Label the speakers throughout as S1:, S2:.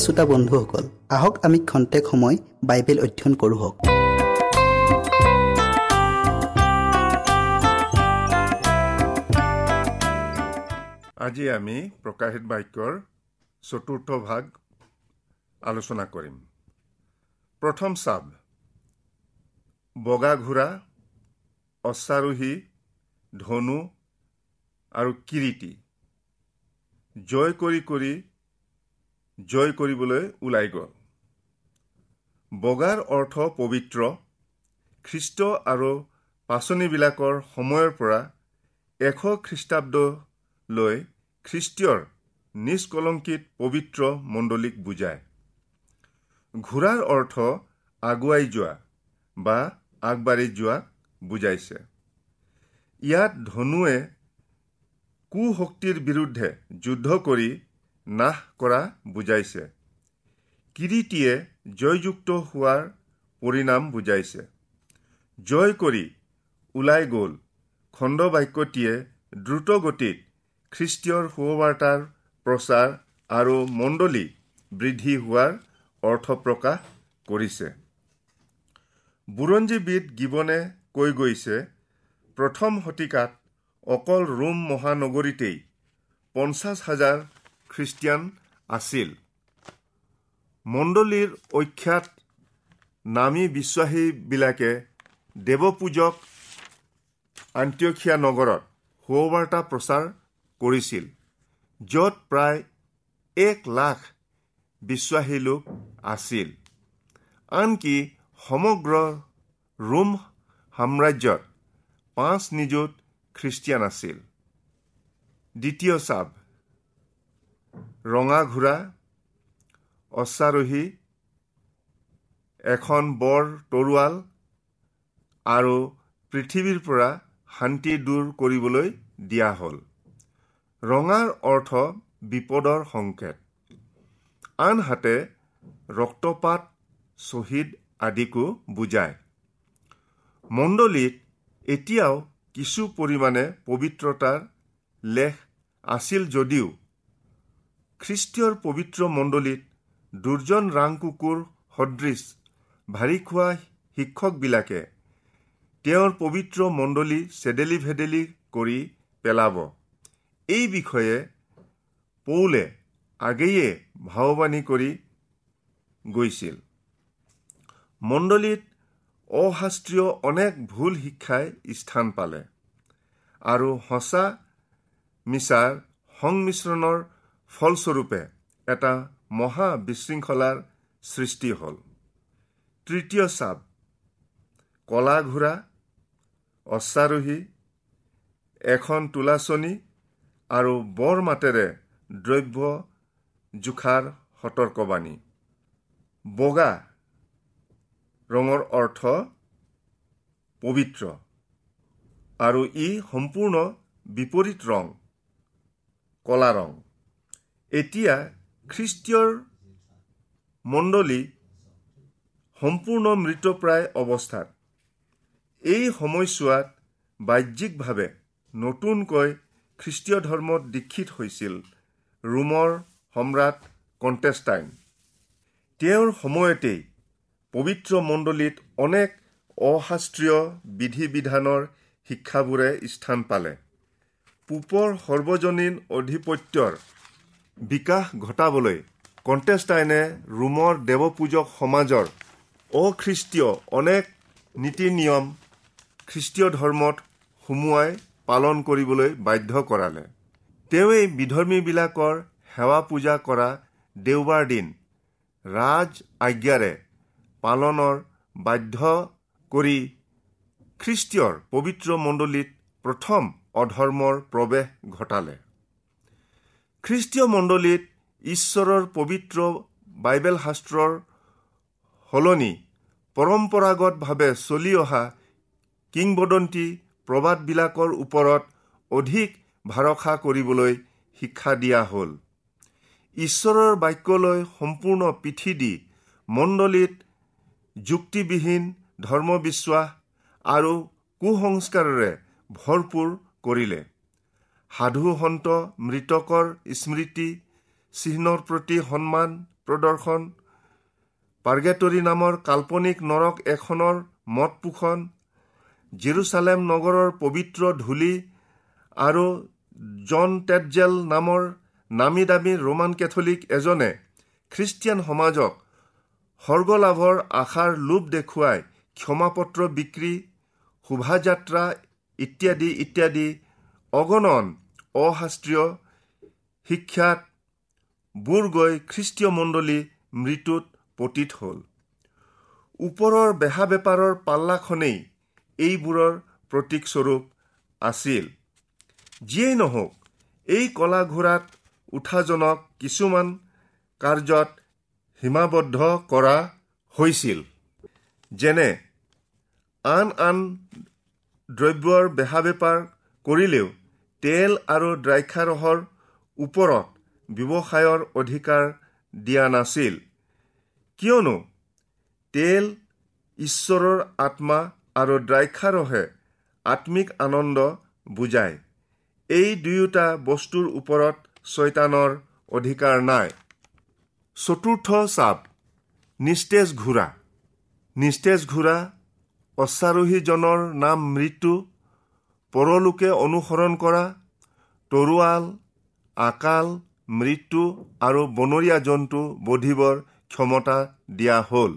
S1: প্ৰিয় শ্ৰোতা বন্ধুসকল আহক আমি খন্তেক সময় বাইবেল অধ্যয়ন কৰোঁ হওক।
S2: আজি আমি প্ৰকাশিত বাক্যৰ চতুৰ্থ ভাগ আলোচনা কৰিম। প্ৰথম চাব বগা ঘোঁৰা অশ্বাৰোহী ধনু আৰু কিৰিটি। জয় কৰি কৰি জয় কৰিবলৈ ওলাই গ'ল। বগাৰ অৰ্থ পবিত্ৰ খ্ৰীষ্ট আৰু পাচনিবিলাকৰ সময়ৰ পৰা এশ খ্ৰীষ্টাব্দলৈ খ্ৰীষ্টীয়ৰ নিষ্কলংকিত পবিত্ৰ মণ্ডলীক বুজায়। ঘোঁৰাৰ অৰ্থ আগুৱাই যোৱা বা আগবাঢ়ি যোৱাক বুজাইছে। ইয়াত ধনুৱে কুশক্তিৰ বিৰুদ্ধে যুদ্ধ কৰি নাশ কৰা বুজাইছে। কিৰিটিয়ে জয়যুক্ত হোৱাৰ পৰিণাম বুজাইছে। জয় কৰি ওলাই গ'ল খণ্ডবাক্যটিয়ে দ্ৰুত গতিত খ্ৰীষ্টীয়ৰ সুবাৰ্তাৰ প্ৰচাৰ আৰু মণ্ডলী বৃদ্ধি হোৱাৰ অৰ্থ প্ৰকাশ কৰিছে। বুৰঞ্জীবিদ গিবনে কৈ গৈছে প্ৰথম শতিকাত অকল ৰোম মহানগৰীতেই পঞ্চাছ হাজাৰ খ্ৰীষ্টিয়ান আছিল। মণ্ডলীৰ অখ্যাত নামী বিশ্বাসীবিলাকে দেৱপূজক আন্ত্যখীয়া নগৰত সুবাৰ্তা প্ৰচাৰ কৰিছিল য'ত প্ৰায় এক লাখ বিশ্বাসী লোক আছিল। আনকি সমগ্ৰ ৰোম সাম্ৰাজ্যত পাঁচ নিযুত খ্ৰীষ্টিয়ান আছিল। দ্বিতীয় চাব। ৰঙা ঘোঁৰা অশ্বাৰোহী এখন বৰ তৰোৱাল আৰু পৃথিৱীৰ পৰা শান্তি দূৰ কৰিবলৈ দিয়া হ'ল। ৰঙাৰ অৰ্থ বিপদৰ সংকেত। আনহাতে ৰক্তপাত শ্বহীদ আদিকো বুজায়। মণ্ডলীত এতিয়াও কিছু পৰিমাণে পবিত্ৰতাৰ লেখ আছিল যদিও খ্ৰীষ্টীয়ৰ পবিত্ৰ মণ্ডলীত দুৰ্জন ৰাং কুকুৰ সদৃশ ভাৰী খোৱা শিক্ষকবিলাকে তেওঁৰ পবিত্ৰ মণ্ডলী চেদেলি ভেদেলি কৰি পেলাব। এই বিষয়ে পৌলে আগেয়ে ভাৱবাণী কৰি গৈছিল। মণ্ডলীত অশাস্ত্ৰীয় অনেক ভুল শিক্ষাই স্থান পালে আৰু সঁচা মিছাৰ সংমিশ্ৰণৰ ফলস্বৰূপে এটা মহা বিশৃংখলাৰ সৃষ্টি হ'ল। তৃতীয় চাপ কলা ঘোঁৰা অশ্বাৰোহী এখন তোলাচনী আৰু বৰ মাতেৰে দ্ৰব্য জোখাৰ সতৰ্কবাণী। বগা ৰঙৰ অৰ্থ পবিত্ৰ আৰু ই সম্পূৰ্ণ বিপৰীত ৰং কলা ৰং। এতিয়া খ্ৰীষ্টীয়ৰ মণ্ডলী সম্পূৰ্ণ মৃতপ্ৰায় অৱস্থাত। এই সময়ছোৱাত বাহ্যিকভাৱে নতুনকৈ খ্ৰীষ্টীয় ধৰ্মত দীক্ষিত হৈছিল ৰোমৰ সম্ৰাট কণ্টেষ্টাইন তেওঁৰ সময়তেই পবিত্ৰ মণ্ডলীত অনেক অশাস্ত্ৰীয় বিধি বিধানৰ শিক্ষাবোৰে স্থান পালে। পূপৰ সৰ্বজনীন অধিপত্যৰ বিকাশ ঘটাবলৈ কণ্টেষ্টাইনে ৰোমৰ দেৱপূজক সমাজৰ অখ্ৰীষ্টীয় অনেক নীতি নিয়ম খ্ৰীষ্টীয় ধৰ্মত সুমুৱাই পালন কৰিবলৈ বাধ্য কৰালে। তেওঁই বিধৰ্মীবিলাকৰ সেৱা পূজা কৰা দেওবাৰ দিন ৰাজ আজ্ঞাৰে পালনৰ বাধ্য কৰি খ্ৰীষ্টীয়ৰ পবিত্ৰ মণ্ডলীত প্ৰথম অধৰ্মৰ প্ৰৱেশ ঘটালে। খ্ৰীষ্টীয় মণ্ডলীত ঈশ্বৰৰ পবিত্ৰ বাইবেল শাস্ত্ৰৰ সলনি পৰম্পৰাগতভাৱে চলি অহা কিংবদন্তী প্ৰবাদবিলাকৰ ওপৰত অধিক ভৰসা কৰিবলৈ শিক্ষা দিয়া হ'ল। ঈশ্বৰৰ বাক্যলৈ সম্পূৰ্ণ পিঠি দি মণ্ডলীত যুক্তিবিহীন ধৰ্মবিশ্বাস আৰু কুসংস্কাৰেৰে ভৰপূৰ কৰিলে। সাধু সন্ত মৃতকৰ স্মৃতি চিহ্নৰ প্ৰতি সন্মান প্ৰদৰ্শন পাৰ্গেটৰী নামৰ কাল্পনিক নৰক এখনৰ মত পোষণ জেৰুচালেম নগৰৰ পবিত্ৰ ধূলি আৰু জন টেটজেল নামৰ নামী দামী ৰোমান কেথলিক এজনে খ্ৰীষ্টিয়ান সমাজক স্বৰ্গলাভৰ আশাৰ লোভ দেখুৱাই ক্ষমাপত্ৰ বিক্ৰী শোভাযাত্ৰা ইত্যাদি ইত্যাদি অগণন অশাস্ত্ৰীয় শিক্ষাত বুৰ গৈ খ্ৰীষ্টীয় মণ্ডলী মৃত্যুত পতিত হ'ল। ওপৰৰ বেহা বেপাৰৰ পাল্লাখনেই এইবোৰৰ প্ৰতীকস্বৰূপ আছিল। যিয়েই নহওক এই কলা ঘোঁৰাত উঠাজনক কিছুমান কাৰ্যত সীমাবদ্ধ কৰা হৈছিল। যেনে আন আন দ্ৰব্যৰ বেহা বেপাৰ কৰিলেও তেল আৰু দ্ৰাক্ষাৰসৰ ওপৰত ব্যৱসায়ৰ অধিকাৰ দিয়া নাছিল। কিয়নো তেল ঈশ্বৰৰ আত্মা আৰু দ্ৰাক্ষাৰসে আত্মিক আনন্দ বুজায়। এই দুয়োটা বস্তুৰ ওপৰত ছয়তানৰ অধিকাৰ নাই। চতুৰ্থ চাপ নিস্তেজ ঘোঁৰা। নিস্তেজ ঘোঁৰা অশ্বাৰোহীজনৰ নাম মৃত্যু পৰলোকে অনুসৰণ কৰা তৰোৱাল আকাল মৃত্যু আৰু বনৰীয়া জন্তু বধিবৰ ক্ষমতা দিয়া হ'ল।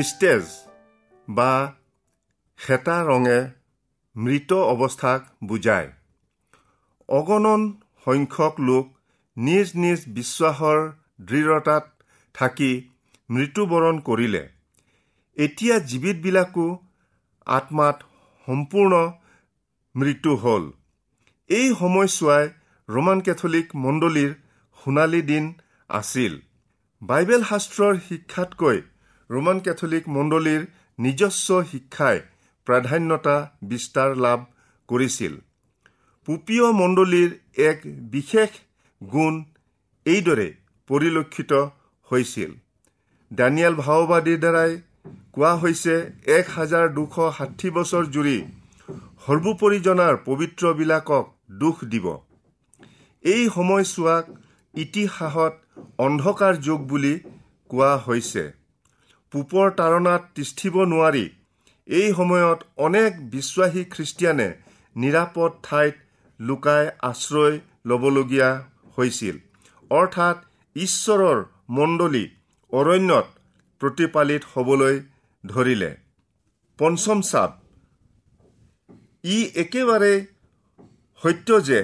S2: নিস্তেজ বা খেতা ৰঙে মৃত অৱস্থাক বুজায়। অগণন সংখ্যক লোক নিজ নিজ বিশ্বাসৰ দৃঢ়তাত থাকি মৃত্যুবৰণ কৰিলে। এতিয়া জীৱিতবিলাকো আত্মাত সম্পূৰ্ণ মৃত্যু হ'ল। এই সময়ছোৱাই ৰোমান কেথলিক মণ্ডলীৰ সোণালী দিন আছিল। বাইবেল শাস্ত্ৰৰ শিক্ষাতকৈ ৰোমান কেথলিক মণ্ডলীৰ নিজস্ব শিক্ষাই প্ৰাধান্যতা বিস্তাৰ লাভ কৰিছিল। পুপীয় মণ্ডলীৰ এক বিশেষ গুণ এইদৰে পৰিলক্ষিত হৈছিল। ডানিয়েল ভাওবাদীৰ দ্বাৰাই কোৱা হৈছে এক হাজাৰ দুশ ষাঠি বছৰ জুৰি সৰ্বোপৰি জনাৰ পবিত্ৰবিলাকক দুখ দিব। এই সময়ছোৱাক ইতিহাসত অন্ধকাৰ যুগ বুলি কোৱা হৈছে। পূপৰ তাৰণাত তিষ্ঠিব নোৱাৰি। এই সময়ত অনেক বিশ্বাসী খ্ৰীষ্টিয়ানে নিৰাপদ ঠাইত লুকাই আশ্ৰয় ল'বলগীয়া হৈছিল। অৰ্থাৎ ঈশ্বৰৰ মণ্ডলী অৰণ্যত প্ৰতিপালিত হ'বলৈ ধৰিলে। পঞ্চম চাপ। ই একেবাৰে সত্য যে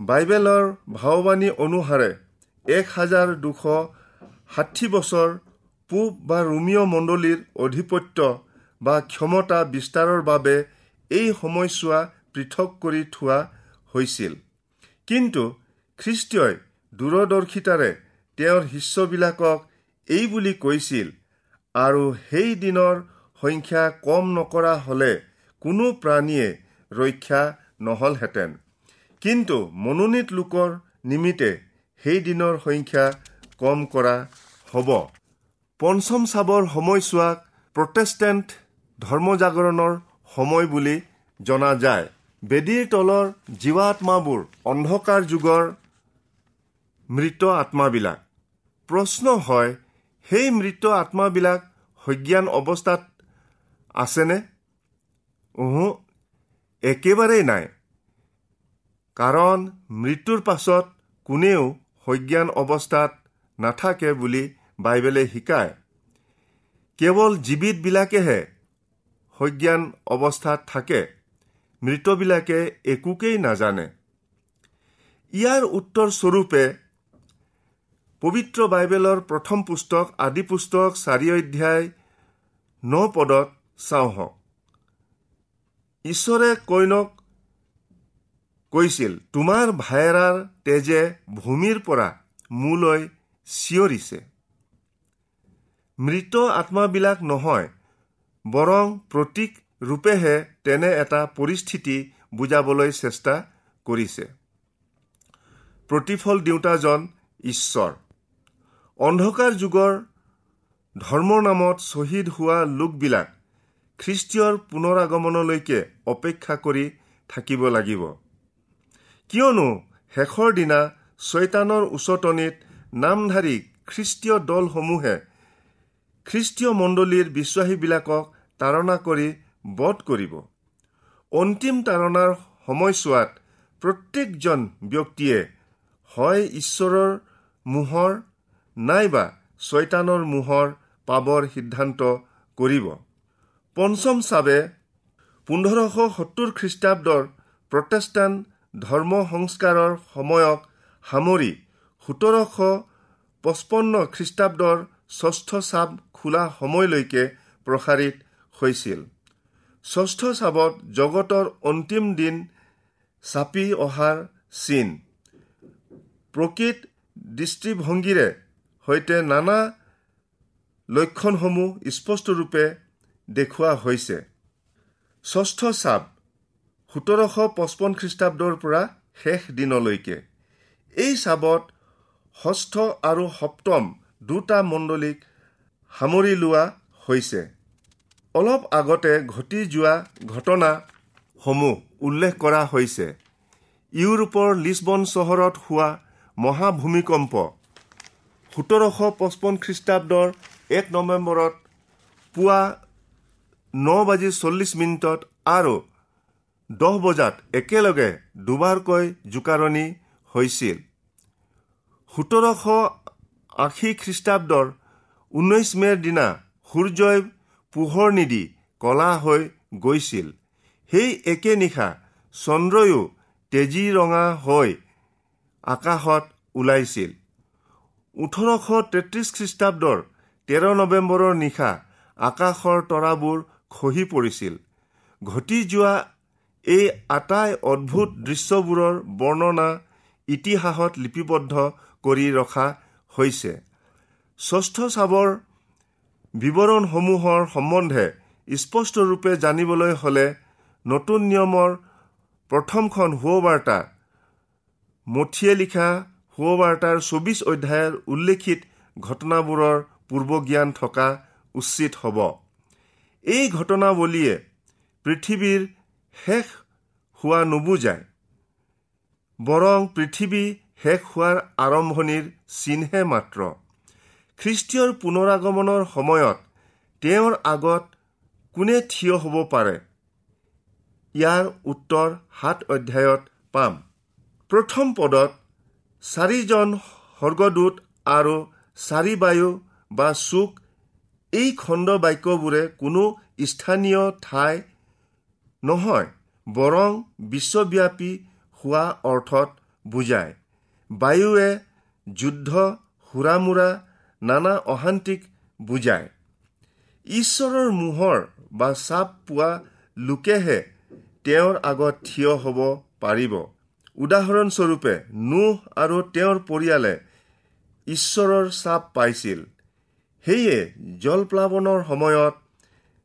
S2: বাইবেলৰ ভাৱবাণী অনুসাৰে এক হাজাৰ দুশ ষাঠি বছৰ পূব বা ৰোমিঅ মণ্ডলীৰ অধিপত্য বা ক্ষমতা বিস্তাৰৰ বাবে এই সময়ছোৱা পৃথক কৰি থোৱা হৈছিল। কিন্তু খ্ৰীষ্টই দূৰদৰ্শিতাৰে তেওঁৰ শিষ্যবিলাকক এই বুলি কৈছিল আৰু সেই দিনৰ সংখ্যা কম নকৰা হ'লে কোনো প্ৰাণীয়ে ৰক্ষা নহ'লহেঁতেন। কিন্তু মনোনীত লোকৰ নিমিত্তে সেই দিনৰ সংখ্যা কম কৰা হ'ব। পঞ্চম চাবৰ সময়ছোৱাক প্ৰটেষ্টেণ্ট ধৰ্মজাগৰণৰ সময় বুলি জনা যায়। বেদীৰ তলৰ জীৱাত্মাবোৰ অন্ধকাৰ যুগৰ মৃত আত্মাবিলাক। প্ৰশ্ন হয় সেই মৃত আত্মাবিলাক সজ্ঞান অৱস্থাত আছেনে? ওহো একেবাৰেই নাই। কাৰণ মৃত্যুৰ পাছত কোনেও সজ্ঞান অৱস্থাত নাথাকে বুলি বাইবেলে শিকায়। কেৱল জীৱিতবিলাকেহে সজ্ঞান অৱস্থাত থাকে মৃতবিলাকে একোকেই নাজানে। ইয়াৰ উত্তৰ স্বৰূপে পবিত্ৰ বাইবেলৰ প্ৰথম পুস্তক আদি পুস্তক চাৰি অধ্যায় ন পদত চাওঁ হওক ঈশ্বৰে কইনক কৈছিল তোমাৰ ভায়েৰাৰ তেজে ভূমিৰ পৰা মোলৈ চিঞৰিছে। মৃত আত্মাবিলাক নহয় বৰং প্ৰতীক ৰূপেহে তেনে এটা পৰিস্থিতি বুজাবলৈ চেষ্টা কৰিছে। প্ৰতিফল দিওঁতাজন ঈশ্বৰ। অন্ধকাৰ যুগৰ ধৰ্মৰ নামত শ্বহীদ হোৱা লোকবিলাক খ্ৰীষ্টীয়ৰ পুনৰাগমনলৈকে অপেক্ষা কৰি থাকিব লাগিব। কিয়নো শেষৰ দিনা ছয়তানৰ উচতনিত নামধাৰী খ্ৰীষ্টীয় দলসমূহে খ্ৰীষ্টীয় মণ্ডলীৰ বিশ্বাসীবিলাকক তাৰণা কৰি বধ কৰিব। অন্তিম তাৰণাৰ সময়ছোৱাত প্ৰত্যেকজন ব্যক্তিয়ে হয় ঈশ্বৰৰ মোহৰ নাইবা ছয়তানৰ মোহৰ পাবৰ সিদ্ধান্ত কৰিব। পঞ্চম চাবে পোন্ধৰশ সত্তৰ খ্ৰীষ্টাব্দৰ প্ৰটেষ্টাণ্ট ধৰ্ম সংস্কাৰৰ সময়ক সামৰি সোতৰশ পঁচপন্ন খ্ৰীষ্টাব্দৰ ষষ্ঠ চাপ খোলা সময়লৈকে প্ৰসাৰিত হৈছিল। ষষ্ঠ চাবত জগতৰ অন্তিম দিন চাপি অহাৰ চিন। প্ৰকৃত দৃষ্টিভংগীৰে সৈতে নানা লক্ষণসমূহ স্পষ্টৰূপে দেখুওৱা হৈছে। ষষ্ঠ চাপ সোতৰশ পঁচপন্ন খ্ৰীষ্টাব্দৰ পৰা শেষ দিনলৈকে। এই চাবত ষষ্ঠ আৰু সপ্তম দুটা মণ্ডলীক সামৰি লোৱা হৈছে। অলপ আগতে ঘটি যোৱা ঘটনাসমূহ উল্লেখ কৰা হৈছে। ইউৰোপৰ লিছবন চহৰত হোৱা মহাভূমিকম্প সোতৰশ পঁচপন্ন খ্ৰীষ্টাব্দৰ এক নৱেম্বৰত পুৱা ন বাজি চল্লিছ মিনিটত আৰু দহ বজাত একেলগে দুবাৰকৈ জোকাৰণি হৈছিল। সোতৰশ আশী খ্ৰীষ্টাব্দৰ ঊনৈছ মে'ৰ দিনা সূৰ্যই পোহৰ নিদি কলা হৈ গৈছিল। সেই একে নিশা চন্দ্ৰয়ো তেজী ৰঙা হৈ আকাশত ওলাইছিল। ওঠৰশ তেত্ৰিছ খ্ৰীষ্টাব্দৰ তেৰ নৱেম্বৰৰ নিশা আকাশৰ তৰাবোৰ খহি পৰিছিল। ঘটি যোৱা এই আটাই অদ্ভুত দৃশ্যবোৰৰ বৰ্ণনা ইতিহাসত লিপিবদ্ধ কৰি ৰখা হৈছে। ষষ্ঠ চাবৰ বিৱৰণসমূহৰ সম্বন্ধে স্পষ্টৰূপে জানিবলৈ হ'লে নতুন নিয়মৰ প্ৰথমখন সুবাৰ্তা মঠিয়ে লিখা সুবাৰ্তাৰ চৌবিছ অধ্যায়ৰ উল্লেখিত ঘটনাবোৰৰ পূৰ্বজ্ঞান থকা উচিত হ'ব। এই ঘটনাৱলীয়ে পৃথিৱীৰ শেষ হোৱা নুবুজায় বৰং পৃথিৱী শেষ হোৱাৰ আৰম্ভণিৰ চিনহে মাত্ৰ। খ্ৰীষ্টীয়ৰ পুনৰাগমনৰ সময়ত তেওঁৰ আগত কোনে থিয় হ'ব পাৰে? ইয়াৰ উত্তৰ সাত অধ্যায়ত পাম। প্ৰথম পদত চাৰিজন স্বৰ্গদূত আৰু চাৰি বায়ু বা চুক এই খণ্ড বাক্যবোৰে কোনো স্থানীয় ঠাই নহয় বৰং বিশ্বব্যাপী হোৱা অৰ্থত বুজায়। বায়ুৱে যুদ্ধ সুৰামোৰা নানা অশান্তিক বুজায়। ঈশ্বৰৰ মোহৰ বা চাপ পোৱা লোকেহে তেওঁৰ আগত থিয় হ'ব পাৰিব। উদাহৰণস্বৰূপে নোহ আৰু তেওঁৰ পৰিয়ালে ঈশ্বৰৰ চাপ পাইছিল। সেয়ে জলপ্লাৱনৰ সময়ত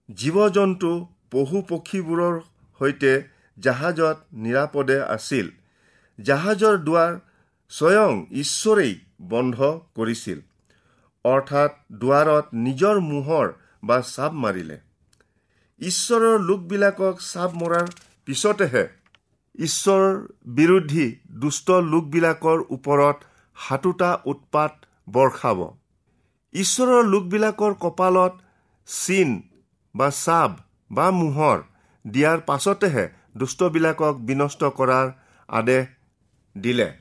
S2: জীৱ জন্তু পশু পক্ষীবোৰৰ সৈতে জাহাজত নিৰাপদে আছিল। জাহাজৰ দুৱাৰ স্বয়ং ঈশ্বৰেই বন্ধ কৰিছিল। অৰ্থাৎ দুৱাৰত নিজৰ মোহৰ বা চাপ মাৰিলে। ঈশ্বৰৰ লোকবিলাকক চাপ মৰাৰ পিছতেহে ঈশ্বৰ বিৰোধী দুষ্ট লোকবিলাকৰ ওপৰত সাতোটা উৎপাত বৰ্ষাব। ঈশ্বৰৰ লোকবিলাকৰ কপালত চিন বা চাপ বা মোহৰ দিয়াৰ পাছতেহে দুষ্টবিলাকক বিনষ্ট কৰাৰ আদেশ দিলে।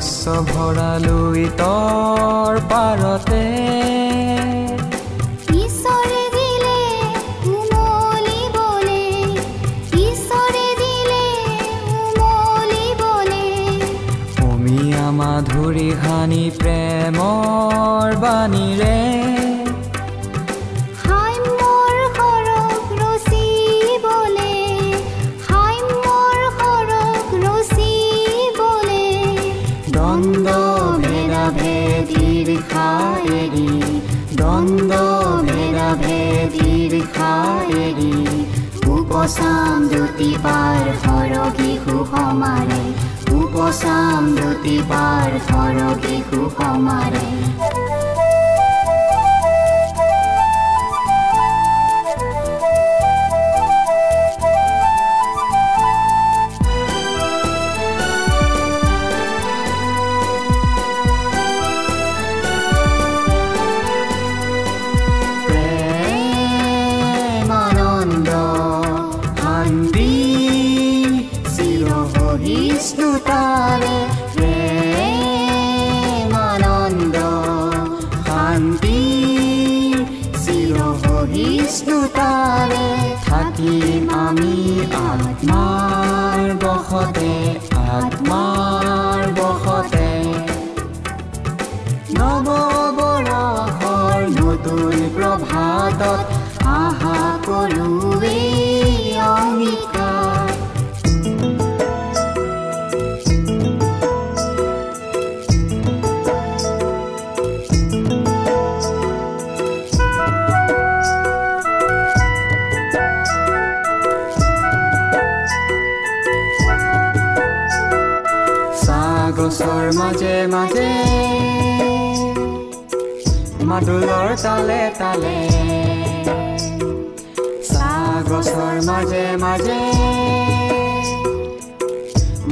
S3: শস্য ভৰালৈ তৰ পাৰতে। মাধুৰী সানি প্ৰেমৰ বাণীৰে।
S4: উপচাম জ্যোতি পাৰ সৰগী সুসমাৰে উপচাম জ্যোতি পাৰ সৰগী সুসমাৰে
S3: আত্মাৰ বসতে আত্মাৰ বসতে।
S4: নৱবৰষৰ নতুন প্ৰভাতত আশা কৰোৱে
S3: তালে তালে চাহ গছৰ মাজে মাজে।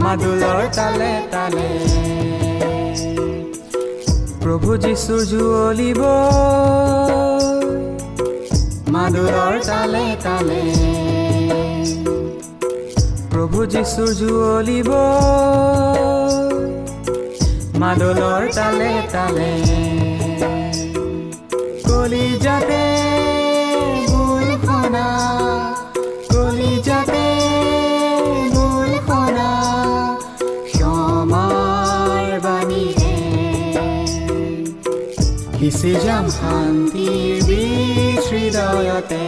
S3: মাদুলৰ তালে তালে। প্ৰভু যীশু জুৱলিব মাদুলৰ তালে তালে। প্ৰভু যীশু জুৱলিব মাদলৰ তালে তালে। কলিজাতে গোল খনা কলিজাতে গোল খনা ক্ষমাৰ বাণীৰে সিঁচি যাম হৃদয়তে?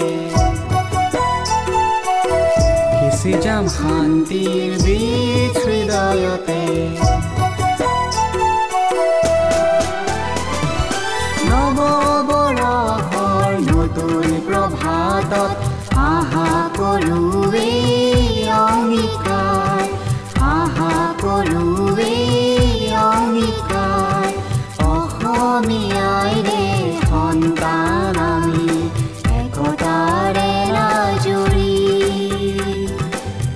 S3: যাম বীজ হৃদয়তে?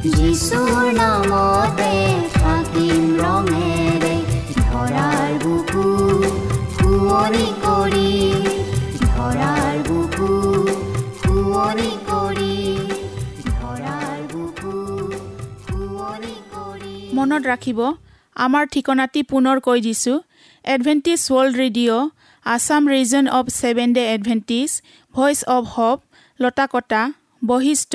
S4: যিচুৰ নামতে থাকিম ৰঙেৰে ধৰাৰ বুকু কৰি ধৰাৰ বুকু কৰি ধৰাৰ বুকু কৰি
S5: মনত ৰাখিব আমাৰ ঠিকনাটি পুনৰ কৈ দিছোঁ। Adventist World Radio' Assam region of Seven Day Adventist voice of hope Latakata Basistha